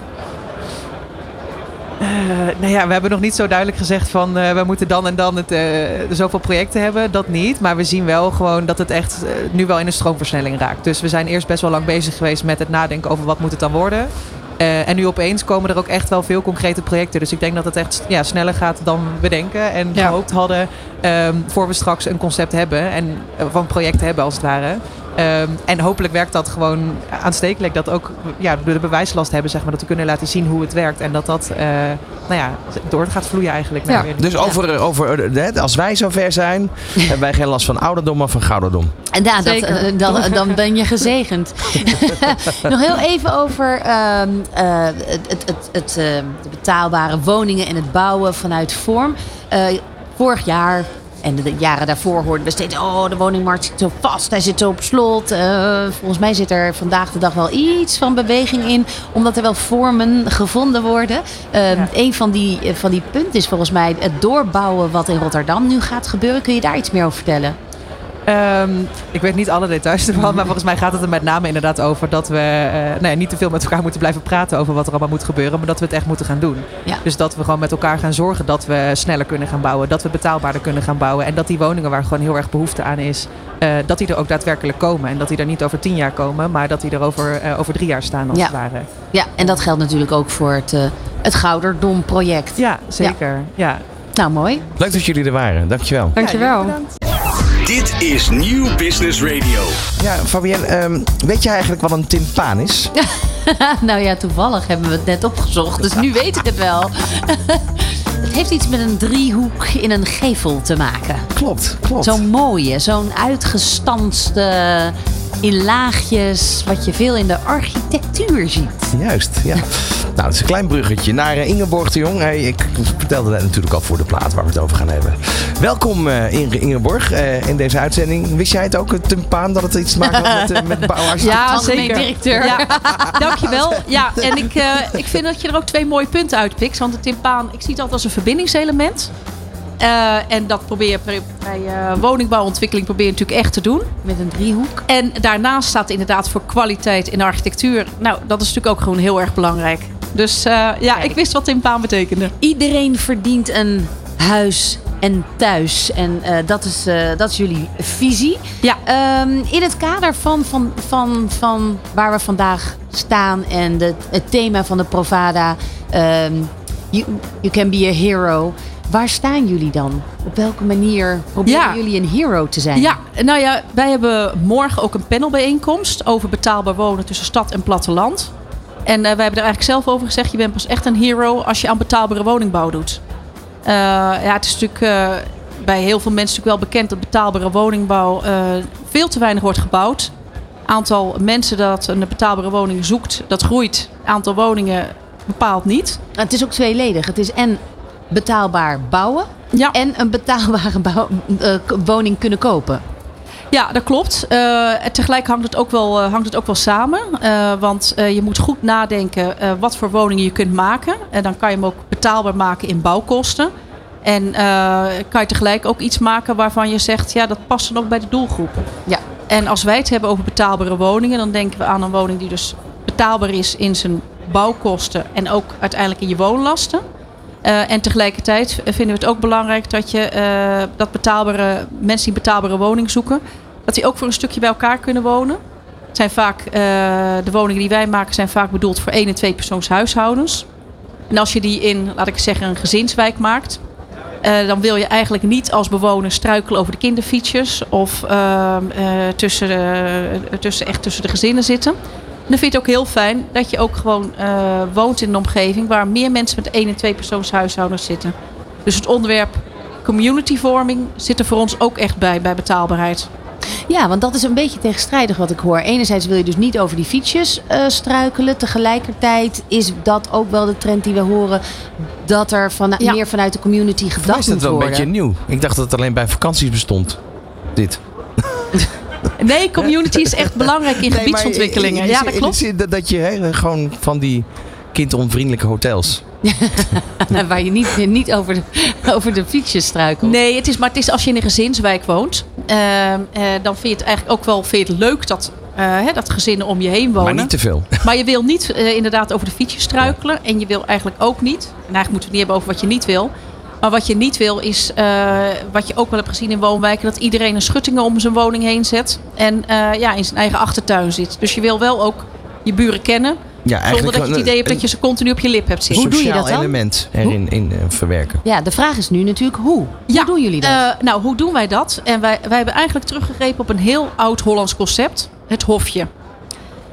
Eh, nou ja, we hebben nog niet zo duidelijk gezegd van eh, we moeten dan en dan het, eh, zoveel projecten hebben. Dat niet. Maar we zien wel gewoon dat het echt nu wel in een stroomversnelling raakt. Dus we zijn eerst best wel lang bezig geweest met het nadenken over wat moet het dan worden. En nu opeens komen er ook echt wel veel concrete projecten. Dus ik denk dat het echt ja, sneller gaat dan we denken en Ja. gehoopt hadden. ehm, voor we straks een concept hebben en van projecten hebben als het ware. Ehm, en hopelijk werkt dat gewoon aanstekelijk. Dat ook ja, de bewijslast hebben, zeg maar. Dat we kunnen laten zien hoe het werkt. En dat dat eh, nou ja, door gaat vloeien eigenlijk. naar Ja. weer- Dus over, over eh, als wij zover zijn, [LAUGHS] hebben wij geen last van ouderdom, maar van gouderdom. En ja, dat, eh, dan, [LAUGHS] dan ben je gezegend. [LAUGHS] Nog heel even over ehm, eh, het, het, het, het, de betaalbare woningen en het bouwen vanuit vorm. Eh, vorig jaar en de jaren daarvoor hoorden we steeds... oh, de woningmarkt zit zo vast, hij zit zo op slot. Eh, volgens mij zit er vandaag de dag wel iets van beweging in... omdat er wel vormen gevonden worden. Uh, Ja. Een van die, eh, van die punten is volgens mij het doorbouwen... wat in Rotterdam nu gaat gebeuren. Kun je daar iets meer over vertellen? Ehm, ik weet niet alle details ervan, maar volgens mij gaat het er met name inderdaad over dat we eh, nou ja, niet te veel met elkaar moeten blijven praten over wat er allemaal moet gebeuren, maar dat we het echt moeten gaan doen. Ja. Dus dat we gewoon met elkaar gaan zorgen dat we sneller kunnen gaan bouwen, dat we betaalbaarder kunnen gaan bouwen en dat die woningen waar gewoon heel erg behoefte aan is, eh, dat die er ook daadwerkelijk komen. En dat die er niet over tien jaar komen, maar dat die er over, eh, over drie jaar staan als Ja. het ware. Ja, en dat geldt natuurlijk ook voor het, eh, het Gouderdom-project. Ja, zeker. Ja. Nou, mooi. Leuk dat jullie er waren. Dankjewel. Dankjewel. Dit is Nieuw Business Radio. Ja, Fabienne, ehm, weet jij eigenlijk wat een timpaan is? [LAUGHS] nou ja, toevallig hebben we het net opgezocht, dus nu weet ik het wel. [LAUGHS] het heeft iets met een driehoek in een gevel te maken. Klopt, klopt. Zo'n mooie, zo'n uitgestanste in laagjes, wat je veel in de architectuur ziet. Juist, ja. Nou, dat is een klein bruggetje naar eh, Ingeborg de Jong. Hey, ik vertelde dat natuurlijk al voor de plaat waar we het over gaan hebben. Welkom eh, Inge- Ingeborg eh, in deze uitzending. Wist jij het ook, het timpaan, dat het iets te maken had met, met bouwarchitectuur? Ja, zeker. directeur. Ja, [LAUGHS] dankjewel. Ja, en ik, eh, ik vind dat je er ook twee mooie punten uitpikt. Want de timpaan, ik zie het altijd als een verbindingselement. Eh, en dat probeer je bij, bij eh, woningbouwontwikkeling probeer je natuurlijk echt te doen. Met een driehoek. En daarnaast staat inderdaad voor kwaliteit in architectuur. Nou, dat is natuurlijk ook gewoon heel erg belangrijk. Dus eh, ja, ik wist wat timpaan betekende. Iedereen verdient een huis en thuis. En dat, is, dat is jullie visie. Ja. Ehm, in het kader van, van, van, van waar we vandaag staan en de, het thema van de Provada, ehm, you, you can be a hero. Waar staan jullie dan? Op welke manier proberen Ja. jullie een hero te zijn? Ja, nou ja, wij hebben morgen ook een panelbijeenkomst over betaalbaar wonen tussen stad en platteland. En eh, wij hebben er eigenlijk zelf over gezegd, je bent pas echt een hero als je aan betaalbare woningbouw doet. Eh, ja, het is natuurlijk eh, bij heel veel mensen natuurlijk wel bekend dat betaalbare woningbouw veel te weinig wordt gebouwd. Aantal mensen dat een betaalbare woning zoekt, dat groeit. Aantal woningen bepaalt niet. Het is ook tweeledig. Het is en betaalbaar bouwen Ja. en een betaalbare bouw- eh, woning kunnen kopen. Ja, dat klopt. En tegelijk hangt het ook wel, eh, hangt het ook wel samen. Want je moet goed nadenken wat voor woningen je kunt maken. En dan kan je hem ook betaalbaar maken in bouwkosten. En kan je tegelijk ook iets maken waarvan je zegt, ja, dat past dan ook bij de doelgroep. Ja. En als wij het hebben over betaalbare woningen, dan denken we aan een woning die dus betaalbaar is in zijn bouwkosten en ook uiteindelijk in je woonlasten. Eh, en tegelijkertijd vinden we het ook belangrijk dat je eh, dat betaalbare mensen die betaalbare woning zoeken, dat die ook voor een stukje bij elkaar kunnen wonen. Het zijn vaak, eh, de woningen die wij maken zijn vaak bedoeld voor één en twee persoons huishoudens. En als je die in, laat ik zeggen, een gezinswijk maakt, dan wil je eigenlijk niet als bewoner struikelen over de kinderfietsjes of ehm, eh, tussen, tussen, echt tussen de gezinnen zitten. En dan vind je het ook heel fijn dat je ook gewoon eh, woont in een omgeving waar meer mensen met één en twee persoons huishoudens zitten. Dus het onderwerp communityvorming zit er voor ons ook echt bij, bij betaalbaarheid. Ja, want dat is een beetje tegenstrijdig wat ik hoor. Enerzijds wil je dus niet over die fietsjes eh, struikelen. Tegelijkertijd is dat ook wel de trend die we horen. Dat er van, Ja. meer vanuit de community gedacht is dat moet wel een beetje nieuw. Ik dacht dat het alleen bij vakanties bestond. Dit. [LAUGHS] Nee, community is echt belangrijk in Nee, maar gebiedsontwikkelingen. in- in- Ja, dat klopt. zin dat- Dat je hè, gewoon van die kindonvriendelijke hotels. [LAUGHS] Waar je niet, niet over, de, over de fietsjes struikelt. Nee, het is, maar het is als je in een gezinswijk woont, ehm, eh, dan vind je het eigenlijk ook wel vind je het leuk dat, eh, hè, dat gezinnen om je heen wonen. Maar niet te veel. [LAUGHS] Maar je wil niet eh, inderdaad over de fietsjes struikelen. En je wil eigenlijk ook niet, en eigenlijk moeten we het niet hebben over wat je niet wil. Maar wat je niet wil is, eh, wat je ook wel hebt gezien in woonwijken, dat iedereen een schuttingen om zijn woning heen zet. En eh, ja, in zijn eigen achtertuin zit. Dus je wil wel ook je buren kennen. Ja, Zonder dat je het een- idee hebt dat je ze continu op je lip hebt zitten. Hoe doe je sociaal dat dan? element erin in, eh, verwerken. Ja, de vraag is nu natuurlijk hoe. Ja, Hoe doen jullie dat? Eh, nou, hoe doen wij dat? En wij, wij hebben eigenlijk teruggegrepen op een heel oud Hollands concept. Het hofje.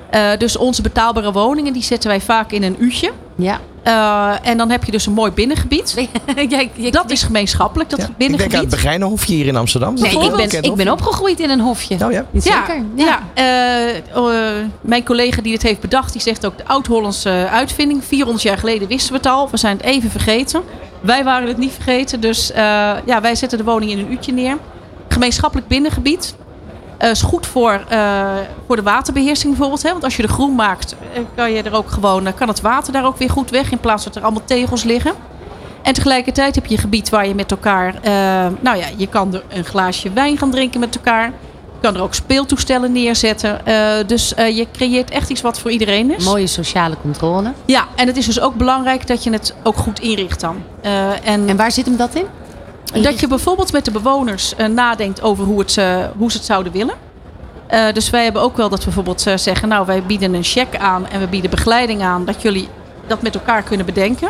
Eh, dus onze betaalbare woningen, die zetten wij vaak in een uurtje. ja. Eh, en dan heb je dus een mooi binnengebied. [LAUGHS] Jij- jij- Dat is gemeenschappelijk, dat Ja. Ik binnengebied. denk aan het Begijnenhofje hier in Amsterdam. Nee, ik ben, ik ben opgegroeid in een hofje. Oh ja. Zeker. Ja, ja. eh, oh, eh, mijn collega die het heeft bedacht, die zegt ook de oud-Hollandse uitvinding. 400 jaar geleden wisten we het al. We zijn het even vergeten. Wij waren het niet vergeten. Dus eh, ja, wij zetten de woning in een uurtje neer. Gemeenschappelijk binnengebied. Eh, is goed voor, eh, voor de waterbeheersing bijvoorbeeld. Hè? Want als je de groen maakt, eh, kan je er ook gewoon, kan het water daar ook weer goed weg. In plaats dat er allemaal tegels liggen. En tegelijkertijd heb je een gebied waar je met elkaar, nou ja, je kan er een glaasje wijn gaan drinken met elkaar. Je kan er ook speeltoestellen neerzetten. Dus je creëert echt iets wat voor iedereen is. Mooie sociale controle. Ja, en het is dus ook belangrijk dat je het ook goed inricht dan. En, En waar zit hem dat in? Dat je bijvoorbeeld met de bewoners eh, nadenkt over hoe, het, ze- hoe ze het zouden willen. Eh, dus wij hebben ook wel dat we bijvoorbeeld eh, zeggen, nou wij bieden een check aan en we bieden begeleiding aan, dat jullie dat met elkaar kunnen bedenken.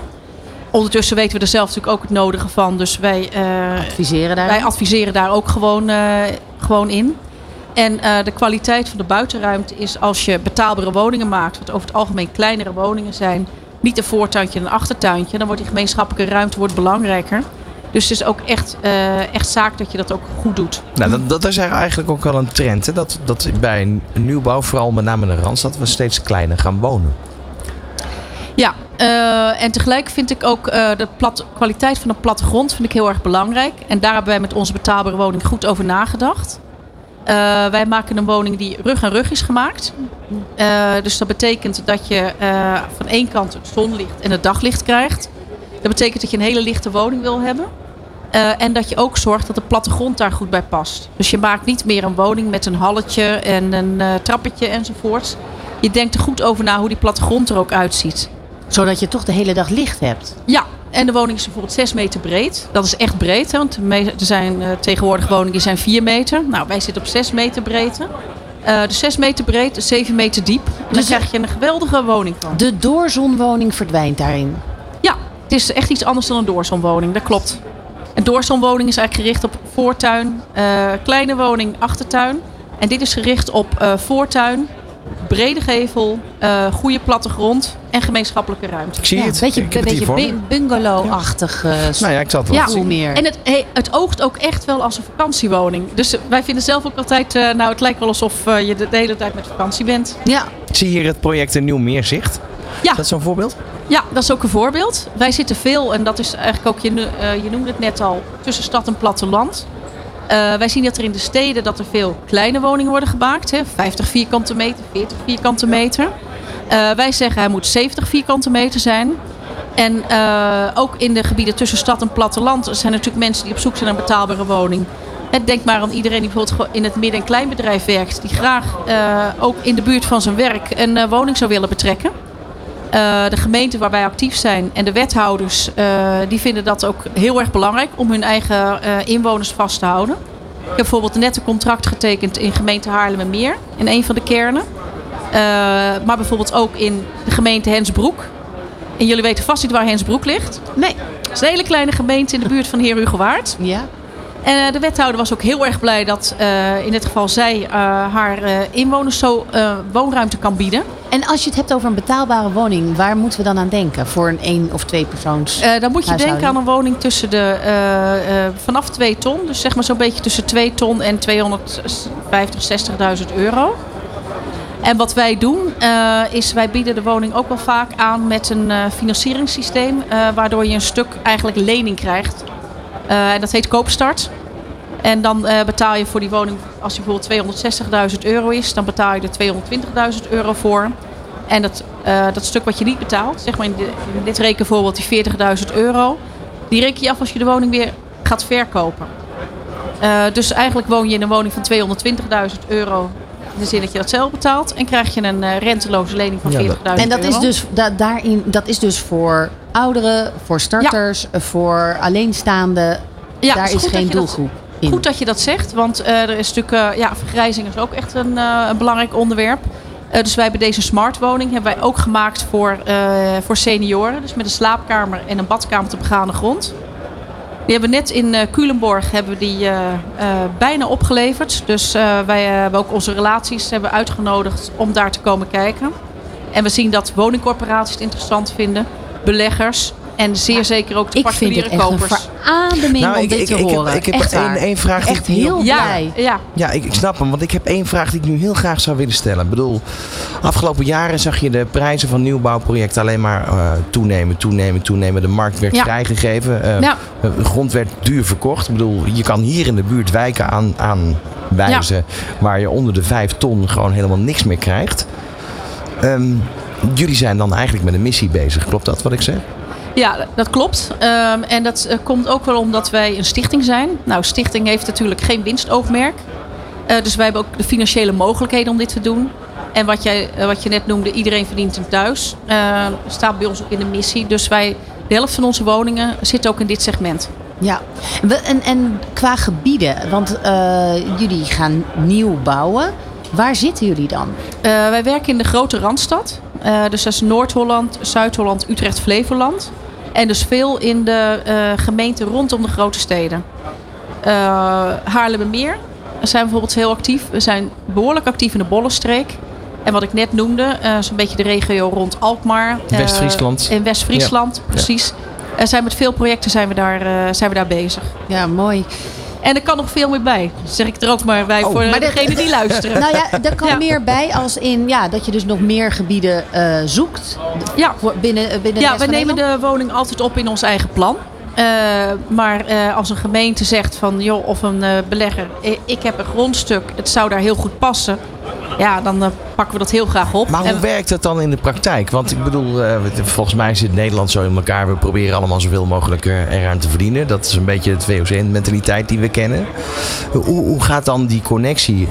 Ondertussen weten we er zelf natuurlijk ook het nodige van, dus wij, eh, Adviseren daar. wij adviseren daar ook gewoon, eh, gewoon in. En eh, de kwaliteit van de buitenruimte is als je betaalbare woningen maakt, wat over het algemeen kleinere woningen zijn, niet een voortuintje en een achtertuintje, dan wordt die gemeenschappelijke ruimte wordt belangrijker. Dus het is ook echt, eh, echt zaak dat je dat ook goed doet. Nou, dat, dat is eigenlijk ook wel een trend. Hè? Dat, dat bij een nieuwbouw, vooral met name in de Randstad, we steeds kleiner gaan wonen. Ja, eh, en tegelijk vind ik ook eh, de plat, kwaliteit van de plattegrond vind ik heel erg belangrijk. En daar hebben wij met onze betaalbare woning goed over nagedacht. Wij maken een woning die rug aan rug is gemaakt. Dus dat betekent dat je van één kant het zonlicht en het daglicht krijgt. Dat betekent dat je een hele lichte woning wil hebben. Eh, en dat je ook zorgt dat de plattegrond daar goed bij past. Dus je maakt niet meer een woning met een halletje en een eh, trappetje enzovoorts. Je denkt er goed over na hoe die plattegrond er ook uitziet. Zodat je toch de hele dag licht hebt. Ja, en de woning is bijvoorbeeld 6 meter breed. Dat is echt breed, hè, want er zijn eh, tegenwoordig woningen die zijn 4 meter. Nou, wij zitten op 6 meter breedte. Eh dus 6 meter breed, 7 meter diep. En dan Dus- krijg je een geweldige woning van. De doorzonwoning verdwijnt daarin. Het is echt iets anders dan een doorzonwoning, dat klopt. Een doorzonwoning is eigenlijk gericht op voortuin, eh, kleine woning, achtertuin. En dit is gericht op eh, voortuin, brede gevel, eh, goede plattegrond en gemeenschappelijke ruimte. Ik zie Ja, het. een beetje, een bungalow-achtig eh, Nou ja, ik zat wel Ja, zien. meer. En het, hey, het oogt ook echt wel als een vakantiewoning. Dus wij vinden zelf ook altijd, eh, nou het lijkt wel alsof je de, de hele tijd met vakantie bent. ja, Ik zie hier het project Een Nieuw Meerzicht. Ja. Dat is zo'n voorbeeld? Ja, dat is ook een voorbeeld. Wij zitten veel, en dat is eigenlijk ook, je, eh, je noemde het net al, tussen stad en platteland. Eh, wij zien dat er in de steden dat er veel kleine woningen worden gemaakt. Hè, 50 vierkante meter, 40 vierkante meter. Eh, wij zeggen hij moet 70 vierkante meter zijn. En ook in de gebieden tussen stad en platteland zijn er natuurlijk mensen die op zoek zijn naar een betaalbare woning. Denk maar aan iedereen die bijvoorbeeld in het midden- en kleinbedrijf werkt. Die graag ook in de buurt van zijn werk een woning zou willen betrekken. Eh, de gemeenten waar wij actief zijn en de wethouders, eh, die vinden dat ook heel erg belangrijk om hun eigen eh, inwoners vast te houden. Ik heb bijvoorbeeld net een contract getekend in gemeente Haarlemmermeer, in een van de kernen. Maar bijvoorbeeld ook in de gemeente Hensbroek. En jullie weten vast niet waar Hensbroek ligt. nee. Het is een hele kleine gemeente in de buurt van Heer Hugowaard. Ja. En eh, de wethouder was ook heel erg blij dat eh, in dit geval zij eh, haar inwoners zo woonruimte kan bieden. En als je het hebt over een betaalbare woning, waar moeten we dan aan denken? Voor een één- of twee persoons? Dan moet je denken aan een woning tussen de, vanaf 2 ton. Dus zeg maar zo'n beetje tussen 2 ton en 250, 60.000 euro. En wat wij doen, is wij bieden de woning ook wel vaak aan met een financieringssysteem. waardoor je een stuk eigenlijk lening krijgt. Eh, en dat heet koopstart. En dan eh, betaal je voor die woning, als die bijvoorbeeld 260.000 euro is, dan betaal je er 220.000 euro voor. En dat, eh, dat stuk wat je niet betaalt, zeg maar in, de- in dit rekenvoorbeeld die 40.000 euro, die reken je af als je de woning weer gaat verkopen. Eh, dus eigenlijk woon je in een woning van 220.000 euro. In de zin dat je dat zelf betaalt. En krijg je een eh, renteloze lening van Ja, 40.000 dat- euro. En dat is, dus, da, daarin, dat is dus voor ouderen, voor starters, voor alleenstaanden. Ja, Daar is geen dat- doelgroep in. Goed dat je dat zegt, want eh, er is natuurlijk, eh, ja, vergrijzing is ook echt een, eh, een belangrijk onderwerp. Dus wij hebben deze smartwoning hebben wij ook gemaakt voor, voor senioren. Dus met een slaapkamer en een badkamer te begane grond. Die hebben we net in Culemborg hebben die bijna opgeleverd. Dus wij hebben ook onze relaties hebben uitgenodigd om daar te komen kijken. En we zien dat woningcorporaties het interessant vinden, beleggers. En zeer zeker ook de Ik vind het particuliere echt een kopers. verademing Nou, om ik- dit ik- te ik heb- horen. ik heb echt één- één vraag die Echt ik heel- Ja, blij. ja. Ja, ik, ik snap hem, want ik heb één vraag die ik nu heel graag zou willen stellen. Ik bedoel, afgelopen jaren zag je de prijzen van nieuwbouwprojecten alleen maar eh, toenemen, toenemen, toenemen. De markt werd Ja. vrijgegeven. eh, Ja. De grond werd duur verkocht. Ik bedoel, je kan hier in de buurt wijken aan, aan wijzen waar je onder de vijf ton gewoon helemaal niks meer krijgt. Ehm, jullie zijn dan eigenlijk met een missie bezig, klopt dat wat ik zeg? Ja, dat klopt. Ehm, en dat eh, komt ook wel omdat wij een stichting zijn. Nou, stichting heeft natuurlijk geen winstoogmerk. Eh, dus wij hebben ook de financiële mogelijkheden om dit te doen. En wat, jij, eh, wat je net noemde, iedereen verdient een thuis. eh, staat bij ons ook in de missie. Dus wij, de helft van onze woningen zit ook in dit segment. Ja, We- en, en qua gebieden, want eh, jullie gaan nieuw bouwen. Waar zitten jullie dan? Eh, wij werken in de grote Randstad. Eh, dus dat is Noord-Holland, Zuid-Holland, Utrecht, Flevoland. En dus veel in de eh, gemeenten rondom de grote steden. Eh Haarlemmermeer zijn we bijvoorbeeld heel actief. We zijn behoorlijk actief in de Bollenstreek. En wat ik net noemde, eh zo'n beetje de regio rond Alkmaar. eh, West-Friesland. In West-Friesland, Ja. precies. Eh, zijn met veel projecten zijn we, daar, eh, zijn we daar bezig. Ja, mooi. En er kan nog veel meer bij. Dat zeg ik er ook maar bij Oh, voor maar de- degenen die luisteren. [LAUGHS] Nou ja, er kan Ja. meer bij als in ja, dat je dus nog meer gebieden eh, zoekt. Ja. Binnen, eh, binnen Ja, we nemen de woning altijd op in ons eigen plan. Eh, maar eh, als een gemeente zegt van joh, of een eh, belegger, eh, ik heb een grondstuk, het zou daar heel goed passen. Ja, dan eh, pakken we dat heel graag op. Maar hoe En- werkt dat dan in de praktijk? Want ik bedoel, eh, volgens mij zit Nederland zo in elkaar. We proberen allemaal zoveel mogelijk eh, eraan te verdienen. Dat is een beetje het VOC-mentaliteit die we kennen. Hoe, hoe gaat dan die connectie?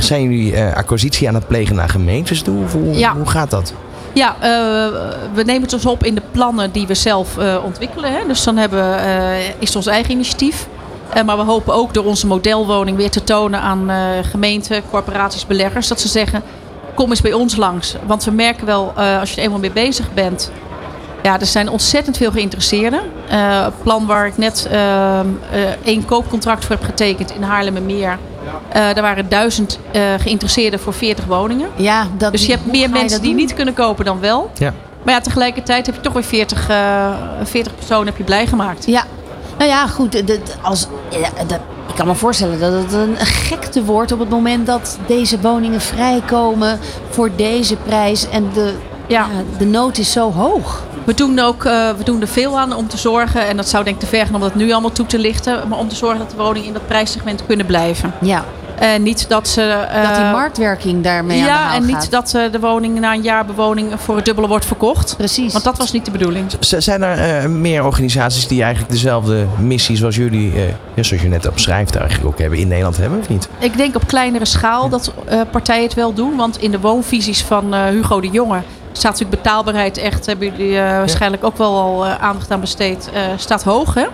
Zijn jullie acquisitie aan het plegen naar gemeentes toe? Of hoe, Ja. hoe gaat dat? Ja, we nemen het dus op in de plannen die we zelf ontwikkelen. Hè. Dus dan hebben, we, is het ons eigen initiatief. Eh, maar we hopen ook door onze modelwoning weer te tonen aan eh, gemeenten, corporaties, beleggers. Dat ze zeggen, kom eens bij ons langs. Want we merken wel, eh, als je er eenmaal mee bezig bent... Ja, er zijn ontzettend veel geïnteresseerden. Eh, het plan waar ik net ehm, eh, één koopcontract voor heb getekend in Haarlemmermeer... Eh daar waren duizend eh, geïnteresseerden voor 40 woningen. Ja, dat, Dus je hebt meer mensen die doen? niet kunnen kopen dan wel. Ja. Maar ja, tegelijkertijd heb je toch weer 40, eh 40 personen heb je blij gemaakt. Ja, nou ja, goed. de- de- als, dat, ik kan me voorstellen dat het een gekte wordt op het moment dat deze woningen vrijkomen voor deze prijs. En de, ja. de nood is zo hoog. We doen, ook, eh, we doen er veel aan om te zorgen, en dat zou denk ik te ver gaan om dat nu allemaal toe te lichten, maar om te zorgen dat de woningen in dat prijssegment kunnen blijven. Ja. En niet dat ze. eh, dat die marktwerking daarmee aan de Ja, haal en niet gaat. dat eh, de woning na een jaar bewoning voor het dubbele wordt verkocht. Precies. Want dat was niet de bedoeling. Z- Zijn er eh, meer organisaties die eigenlijk dezelfde missie zoals jullie, eh, zoals je net opschrijft, eigenlijk ook hebben in Nederland hebben, of niet? Ik denk op kleinere schaal dat eh, partijen het wel doen. Want in de woonvisies van eh, Hugo de Jonge staat natuurlijk betaalbaarheid echt, hebben jullie eh, waarschijnlijk ook wel al eh, aandacht aan besteed, eh, staat hoog. Hè?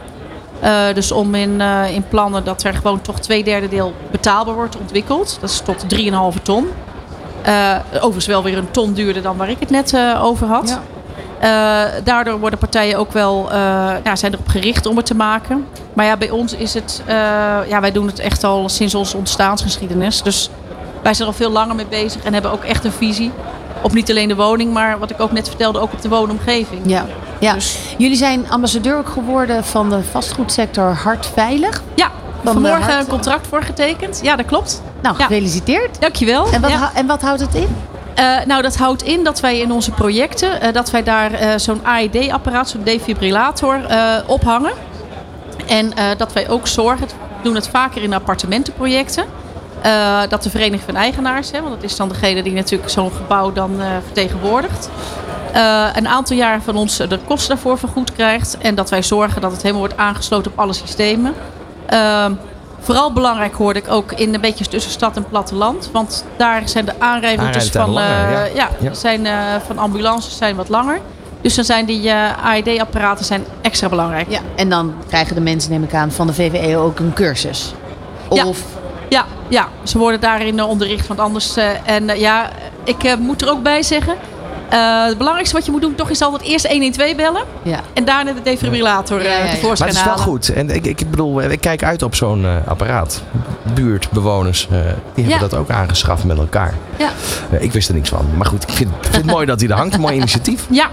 Eh, dus om in, eh, in plannen dat er gewoon toch twee derde deel betaalbaar wordt ontwikkeld. Dat is tot 3,5 ton. Eh, overigens wel weer een ton duurder dan waar ik het net over had. Daardoor worden partijen ook wel, ja, zijn erop gericht om het te maken. Maar ja, bij ons is het, ja, wij doen het echt al sinds onze ontstaansgeschiedenis. Dus wij zijn er al veel langer mee bezig en hebben ook echt een visie. Op niet alleen de woning, maar wat ik ook net vertelde, ook op de woonomgeving. Ja, ja. Dus- Jullie zijn ambassadeur ook geworden van de vastgoedsector Hart Veilig. Ja, Van vanmorgen hart- een contract voor getekend. Ja, dat klopt. Nou, Ja. gefeliciteerd. Dankjewel. En wat, Ja. en wat houdt het in? Eh, nou, dat houdt in dat wij in onze projecten, eh, dat wij daar eh, zo'n AED-apparaat, zo'n defibrillator ophangen. En dat wij ook zorgen, we doen het vaker in appartementenprojecten, dat de Vereniging van Eigenaars, hè, want dat is dan degene die natuurlijk zo'n gebouw dan vertegenwoordigt, eh, een aantal jaar van ons de kosten daarvoor vergoed krijgt. En dat wij zorgen dat het helemaal wordt aangesloten op alle systemen. Ehm, vooral belangrijk hoorde ik ook in een beetje tussen stad en platteland. Want daar zijn de aanrijroutes Aanrijdtijden van, langer, eh, ja. ja, Ja. Zijn, eh, van ambulances zijn wat langer. Dus dan zijn die eh, AED-apparaten zijn extra belangrijk. Ja, en dan krijgen de mensen, neem ik aan, van de VVE ook een cursus. Ja. Of Ja, ja, ze worden daarin onderricht. Want anders, eh, en ja, ik moet er ook bij zeggen. Eh, het belangrijkste wat je moet doen, toch is altijd eerst 112 bellen. Ja. En daarna de defibrillator Ja, ja, eh ja. tevoorschijn Maar het is wel halen. goed. En ik, ik bedoel, ik kijk uit op zo'n eh, apparaat. Buurtbewoners, eh, die hebben dat ook aangeschaft met elkaar. Ja. Eh, ik wist er niks van. Maar goed, ik vind, vind het mooi dat hij er hangt. Een mooi initiatief. Ja,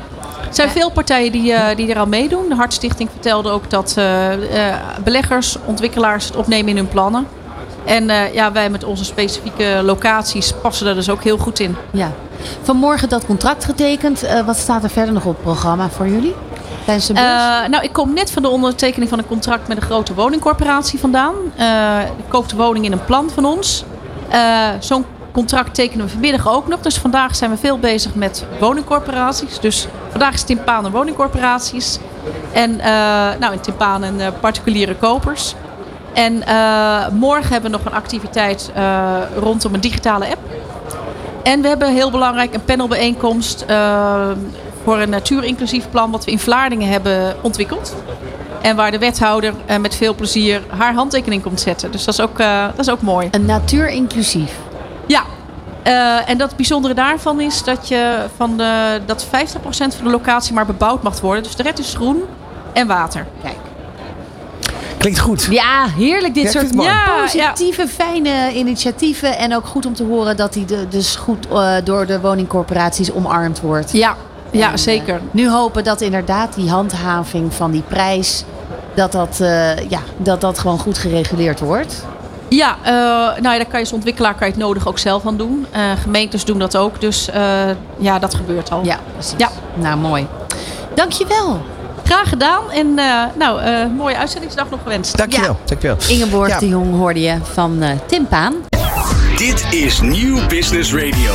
Er zijn veel partijen die, uh, die eraan meedoen. De Hartstichting vertelde ook dat uh, uh, beleggers, ontwikkelaars het opnemen in hun plannen. En ja, wij met onze specifieke locaties passen daar dus ook heel goed in. Ja. Vanmorgen dat contract getekend. wat staat er verder nog op het programma voor jullie? Tijdens de beurs? nou, ik kom net van de ondertekening van een contract met een grote woningcorporatie vandaan. ik koop de woning in een plan van ons. Zo'n contract tekenen we vanmiddag ook nog. Dus vandaag zijn we veel bezig met woningcorporaties. Dus vandaag is Timpaan en woningcorporaties. En nou, in Timpaan en particuliere kopers. En uh, morgen hebben we nog een activiteit rondom een digitale app. En we hebben heel belangrijk een panelbijeenkomst voor een natuurinclusief plan wat we in Vlaardingen hebben ontwikkeld. En waar de wethouder met veel plezier haar handtekening komt zetten. Dus dat is ook, dat is ook mooi. Een natuurinclusief. Ja, en dat bijzondere daarvan is dat, je van de, dat 50% van de locatie maar bebouwd mag worden. Dus de rest is groen en water. Kijk. Klinkt goed. Ja, heerlijk dit Ja, soort ja, positieve, fijne initiatieven. En ook goed om te horen dat die de, dus goed eh, door de woningcorporaties omarmd wordt. Ja, ja En, zeker. eh, nu hopen dat inderdaad die handhaving van die prijs... dat dat, eh, ja, dat, dat gewoon goed gereguleerd wordt. Ja, eh, nou ja, daar kan je als ontwikkelaar kan je het nodig ook zelf aan doen. Eh, gemeentes doen dat ook. Dus eh, ja, dat gebeurt al. Ja, precies. Ja. Nou, mooi. Dankjewel. Graag gedaan. En eh, nou, eh, mooie uitzendingsdag nog gewenst. Dankjewel. Dankjewel. Ingeborg Ja. de Jong hoorde je van eh Timpaan. Dit is Nieuw Business Radio.